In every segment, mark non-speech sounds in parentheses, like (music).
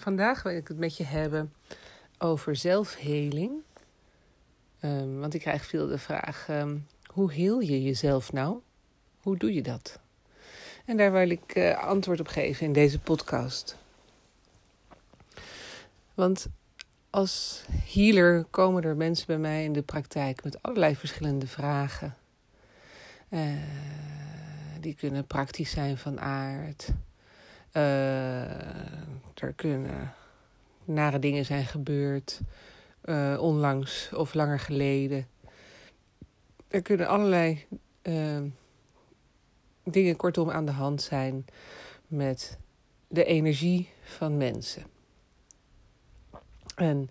vandaag wil ik het met je hebben over zelfheling. Um, want ik krijg veel de vraag: um, hoe heel je jezelf nou? Hoe doe je dat? En daar wil ik uh, antwoord op geven in deze podcast. Want als healer komen er mensen bij mij in de praktijk met allerlei verschillende vragen. Uh, die kunnen praktisch zijn van aard. Uh, er kunnen nare dingen zijn gebeurd, uh, onlangs of langer geleden. Er kunnen allerlei uh, dingen kortom aan de hand zijn met de energie van mensen. En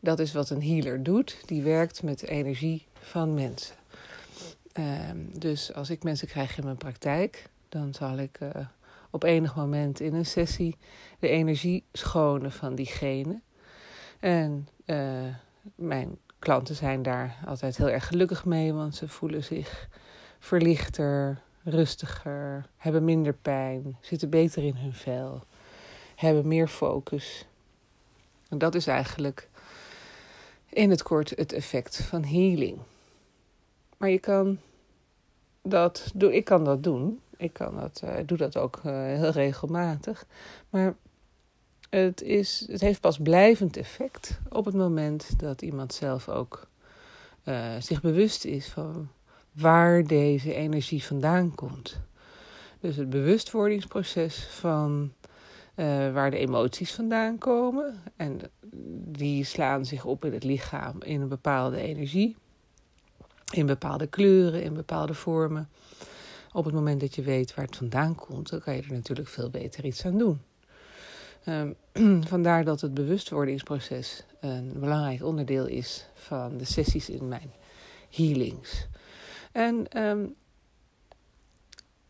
dat is wat een healer doet. Die werkt met de energie van mensen. Ehm, dus als ik mensen krijg in mijn praktijk, dan zal ik uh, op enig moment in een sessie de energie schonen van diegene. En uh, mijn klanten zijn daar altijd heel erg gelukkig mee, want ze voelen zich verlichter, rustiger, hebben minder pijn, zitten beter in hun vel, hebben meer focus. En dat is eigenlijk in het kort het effect van healing. Maar je kan dat, ik kan dat doen. Ik kan dat, uh, doe dat ook uh, heel regelmatig. Maar het, is, het heeft pas blijvend effect op het moment dat iemand zelf ook uh, zich bewust is van waar deze energie vandaan komt. Dus het bewustwordingsproces van waar de emoties vandaan komen. En die slaan zich op in het lichaam in een bepaalde energie. In bepaalde kleuren, in bepaalde vormen. Op het moment dat je weet waar het vandaan komt, dan kan je er natuurlijk veel beter iets aan doen. Um, (clears throat) vandaar dat het bewustwordingsproces een belangrijk onderdeel is van de sessies in mijn healings. En um,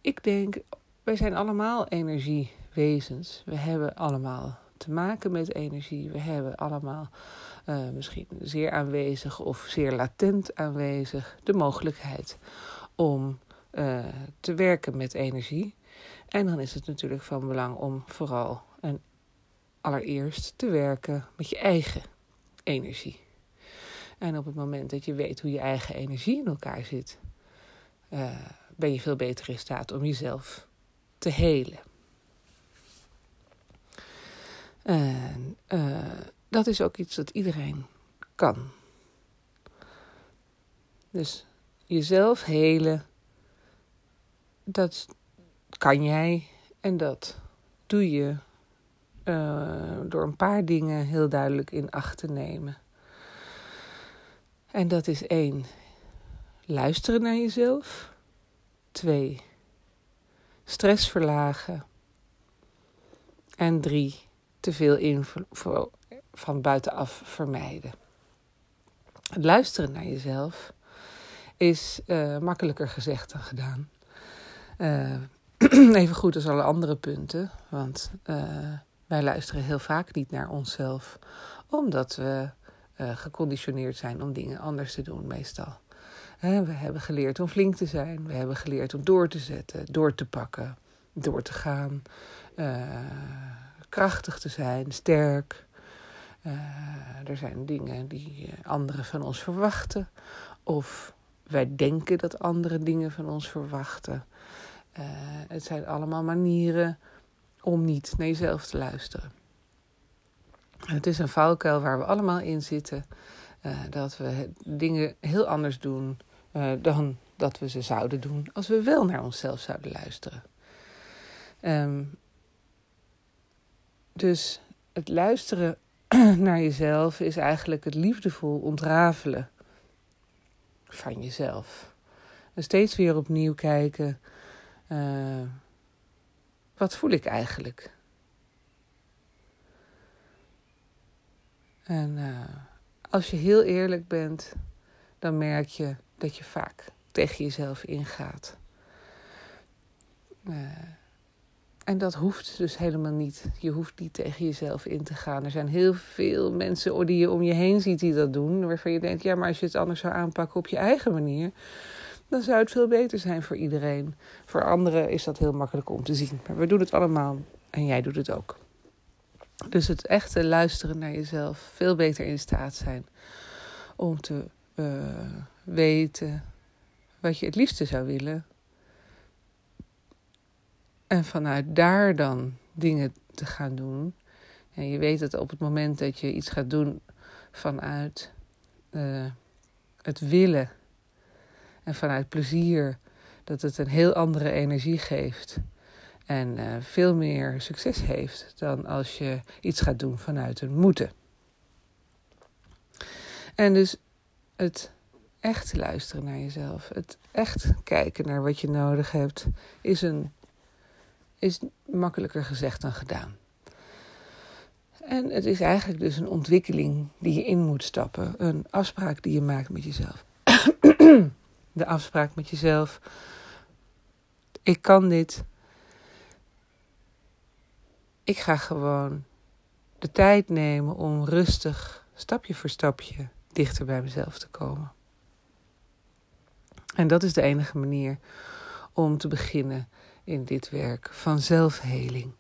ik denk, wij zijn allemaal energiewezens. We hebben allemaal te maken met energie. We hebben allemaal uh, misschien zeer aanwezig of zeer latent aanwezig de mogelijkheid om uh, te werken met energie. En dan is het natuurlijk van belang om vooral en allereerst te werken met je eigen energie. En op het moment dat je weet hoe je eigen energie in elkaar zit, uh, ben je veel beter in staat om jezelf te helen. En uh, dat is ook iets dat iedereen kan. Dus jezelf helen, dat kan jij en dat doe je uh, door een paar dingen heel duidelijk in acht te nemen. En dat is één, luisteren naar jezelf. Twee, stress verlagen. En drie, te veel info van buitenaf vermijden. Het luisteren naar jezelf is uh, makkelijker gezegd dan gedaan. Uh, (clears throat) even goed als alle andere punten, want uh, wij luisteren heel vaak niet naar onszelf, omdat we geconditioneerd zijn om dingen anders te doen, meestal. we hebben geleerd om flink te zijn, we hebben geleerd om door te zetten, door te pakken, door te gaan, krachtig te zijn, sterk. Er zijn dingen die eh, anderen van ons verwachten. Of wij denken dat anderen dingen van ons verwachten. Uh, het zijn allemaal manieren om niet naar jezelf te luisteren. het is een valkuil waar we allemaal in zitten. Uh, dat we dingen heel anders doen dan dat we ze zouden doen als we wel naar onszelf zouden luisteren. Um, dus het luisteren (clears throat) naar jezelf is eigenlijk het liefdevol ontrafelen van jezelf. En steeds weer opnieuw kijken, uh, wat voel ik eigenlijk? En uh, als je heel eerlijk bent, dan merk je dat je vaak tegen jezelf ingaat. Uh, en dat hoeft dus helemaal niet. Je hoeft niet tegen jezelf in te gaan. Er zijn heel veel mensen die je om je heen ziet die dat doen. Waarvan je denkt, ja, maar als je het anders zou aanpakken op je eigen manier, dan zou het veel beter zijn voor iedereen. Voor anderen is dat heel makkelijk om te zien. Maar we doen het allemaal en jij doet het ook. Dus het echte luisteren naar jezelf, veel beter in staat zijn om te uh, weten wat je het liefste zou willen. En vanuit daar dan dingen te gaan doen. En je weet dat op het moment dat je iets gaat doen vanuit uh, het willen en vanuit plezier, dat het een heel andere energie geeft. En uh, veel meer succes heeft dan als je iets gaat doen vanuit een moeten. En dus het echt luisteren naar jezelf, het echt kijken naar wat je nodig hebt, is, een, is makkelijker gezegd dan gedaan. En het is eigenlijk dus een ontwikkeling die je in moet stappen, een afspraak die je maakt met jezelf. De afspraak met jezelf. Ik kan dit. Ik ga gewoon de tijd nemen om rustig, stapje voor stapje, dichter bij mezelf te komen. En dat is de enige manier om te beginnen in dit werk van zelfheling.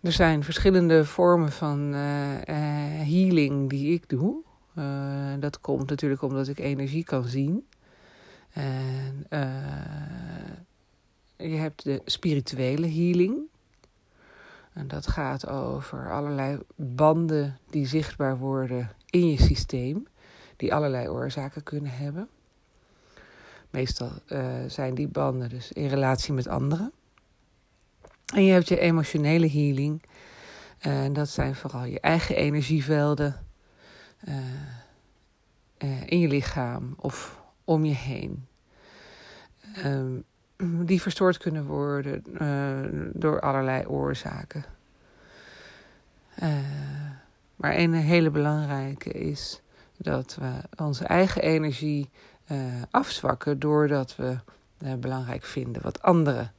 Er zijn verschillende vormen van uh, uh, healing die ik doe. Uh, dat komt natuurlijk omdat ik energie kan zien. En je hebt de spirituele healing. En dat gaat over allerlei banden die zichtbaar worden in je systeem, die allerlei oorzaken kunnen hebben. Meestal uh, zijn die banden dus in relatie met anderen. En je hebt je emotionele healing. En dat zijn vooral je eigen energievelden uh, uh, in je lichaam of om je heen. Um, die verstoord kunnen worden uh, door allerlei oorzaken. maar een hele belangrijke is dat we onze eigen energie afzwakken doordat we belangrijk vinden wat anderen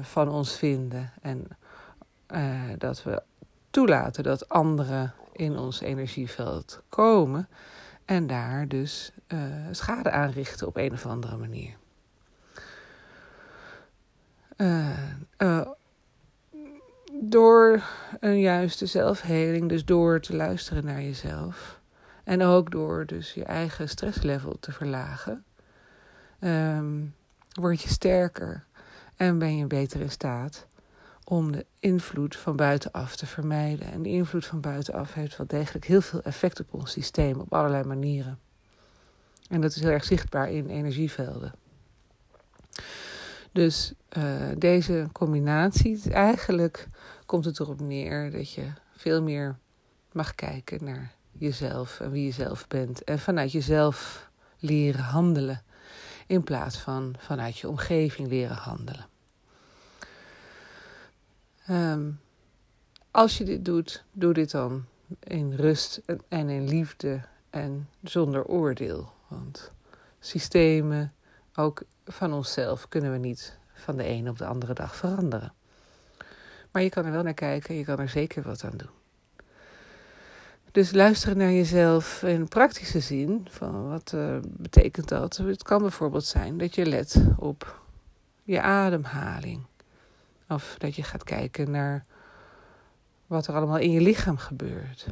van ons vinden. En dat we toelaten dat anderen in ons energieveld komen. En daar dus uh, schade aanrichten op een of andere manier. door een juiste zelfheling, dus door te luisteren naar jezelf. En ook door dus je eigen stresslevel te verlagen. Um, word je sterker en ben je beter in staat om de invloed van buitenaf te vermijden. En die invloed van buitenaf heeft wel degelijk heel veel effect op ons systeem op allerlei manieren. En dat is heel erg zichtbaar in energievelden. Dus uh, deze combinatie, eigenlijk komt het erop neer dat je veel meer mag kijken naar jezelf en wie je zelf bent. En vanuit jezelf leren handelen. In plaats van vanuit je omgeving leren handelen. Um, als je dit doet, doe dit dan in rust en in liefde en zonder oordeel. Want systemen, ook van onszelf, kunnen we niet van de ene op de andere dag veranderen. Maar je kan er wel naar kijken, je kan er zeker wat aan doen. Dus luisteren naar jezelf in praktische zin. Van wat uh, betekent dat? Het kan bijvoorbeeld zijn dat je let op je ademhaling. Of dat je gaat kijken naar wat er allemaal in je lichaam gebeurt.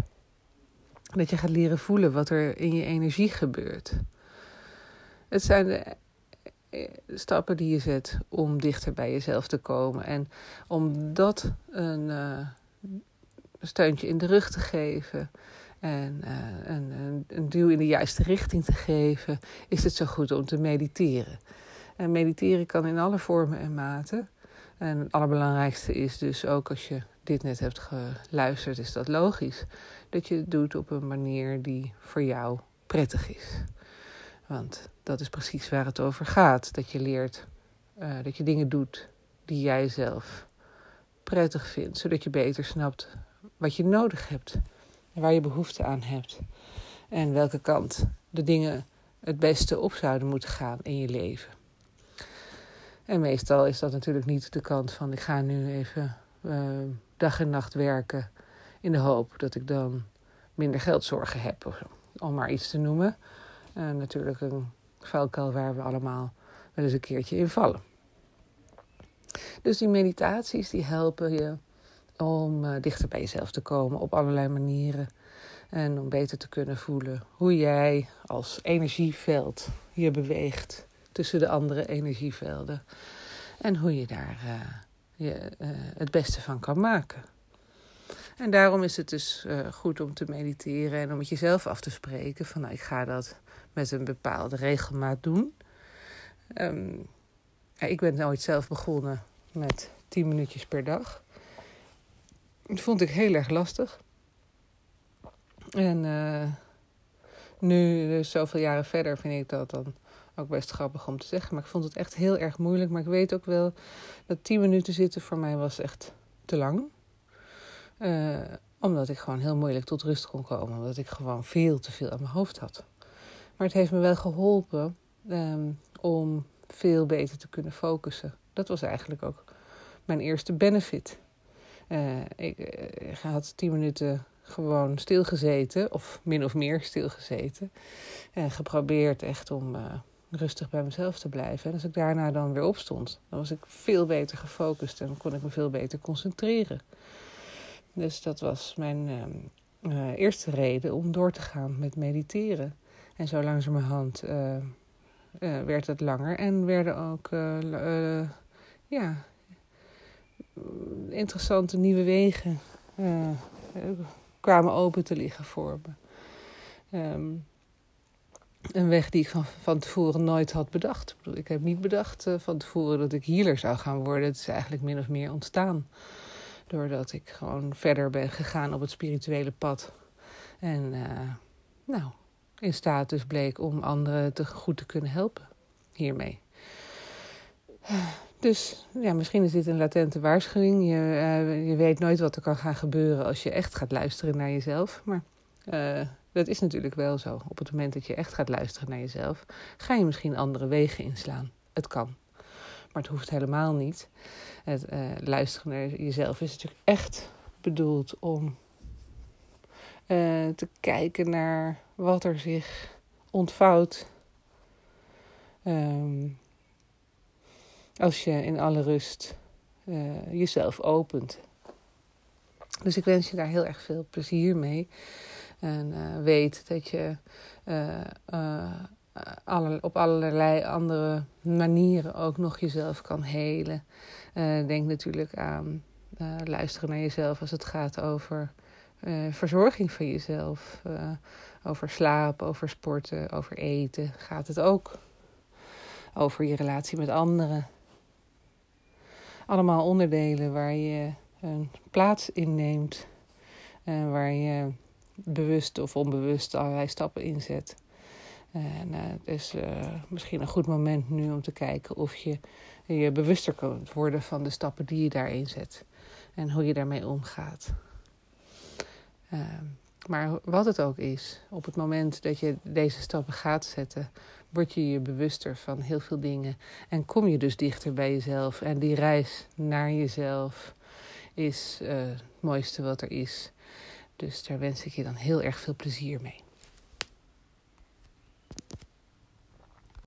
Dat je gaat leren voelen wat er in je energie gebeurt. Het zijn de eh, stappen die je zet om dichter bij jezelf te komen. En om dat een uh, steuntje in de rug te geven. En uh, een, een, een duw in de juiste richting te geven, is het zo goed om te mediteren. En mediteren kan in alle vormen en maten. En het allerbelangrijkste is dus ook als je dit net hebt geluisterd, is dat logisch. Dat je het doet op een manier die voor jou prettig is. Want dat is precies waar het over gaat. Dat je leert, uh, dat je dingen doet die jij zelf prettig vindt. Zodat je beter snapt wat je nodig hebt. En waar je behoefte aan hebt. En welke kant de dingen het beste op zouden moeten gaan in je leven. En meestal is dat natuurlijk niet de kant van ik ga nu even uh, dag en nacht werken in de hoop dat ik dan minder geldzorgen heb, om maar iets te noemen. Uh, natuurlijk een vuilkuil waar we allemaal wel eens een keertje in vallen. Dus die meditaties die helpen je om uh, dichter bij jezelf te komen op allerlei manieren. En om beter te kunnen voelen hoe jij als energieveld je beweegt tussen de andere energievelden. En hoe je daar uh, je, uh, het beste van kan maken. En daarom is het dus uh, goed om te mediteren en om met jezelf af te spreken van nou, ik ga dat met een bepaalde regelmaat doen. Ja, ik ben nooit zelf begonnen met 10 minuutjes per dag. Dat vond ik heel erg lastig. En nu, dus zoveel jaren verder, vind ik dat dan ook best grappig om te zeggen. Maar ik vond het echt heel erg moeilijk. Maar ik weet ook wel dat 10 minuten zitten voor mij was echt te lang. Uh, omdat ik gewoon heel moeilijk tot rust kon komen. Omdat ik gewoon veel te veel aan mijn hoofd had. Maar het heeft me wel geholpen um, om veel beter te kunnen focussen. Dat was eigenlijk ook mijn eerste benefit. Uh, ik, ik had tien minuten gewoon stilgezeten, of min of meer stilgezeten. En geprobeerd echt om rustig bij mezelf te blijven. En als ik daarna dan weer opstond, dan was ik veel beter gefocust en kon ik me veel beter concentreren. Dus dat was mijn uh, uh, eerste reden om door te gaan met mediteren. En zo langzamerhand werd het langer en werden ook ja, interessante nieuwe wegen kwamen open te liggen voor me. Um, een weg die ik van, van tevoren nooit had bedacht. Ik, heb niet bedacht uh, van tevoren dat ik healer zou gaan worden. Het is eigenlijk min of meer ontstaan. Doordat ik gewoon verder ben gegaan op het spirituele pad. En uh, nou, in staat dus bleek om anderen te goed te kunnen helpen hiermee. Dus ja, misschien is dit een latente waarschuwing. Je, uh, je weet nooit wat er kan gaan gebeuren als je echt gaat luisteren naar jezelf. Maar uh, dat is natuurlijk wel zo. Op het moment dat je echt gaat luisteren naar jezelf, ga je misschien andere wegen inslaan. Het kan. Maar het hoeft helemaal niet. Het uh, luisteren naar jezelf is natuurlijk echt bedoeld om te kijken naar wat er zich ontvouwt. Um, als je in alle rust jezelf opent. Dus ik wens je daar heel erg veel plezier mee. En uh, weet dat je uh, alle, op allerlei andere manieren ook nog jezelf kan helen. denk natuurlijk aan luisteren naar jezelf als het gaat over verzorging van jezelf. over slaap, over sporten, over eten gaat het ook. Over je relatie met anderen allemaal onderdelen waar je een plaats inneemt. En waar je bewust of onbewust allerlei stappen inzet. En uh, het is uh, misschien een goed moment nu om te kijken of je je bewuster kunt worden van de stappen die je daarin zet. En hoe je daarmee omgaat. Uh, maar wat het ook is, op het moment dat je deze stappen gaat zetten, word je je bewuster van heel veel dingen. En kom je dus dichter bij jezelf. En die reis naar jezelf is uh, het mooiste wat er is. Dus daar wens ik je dan heel erg veel plezier mee.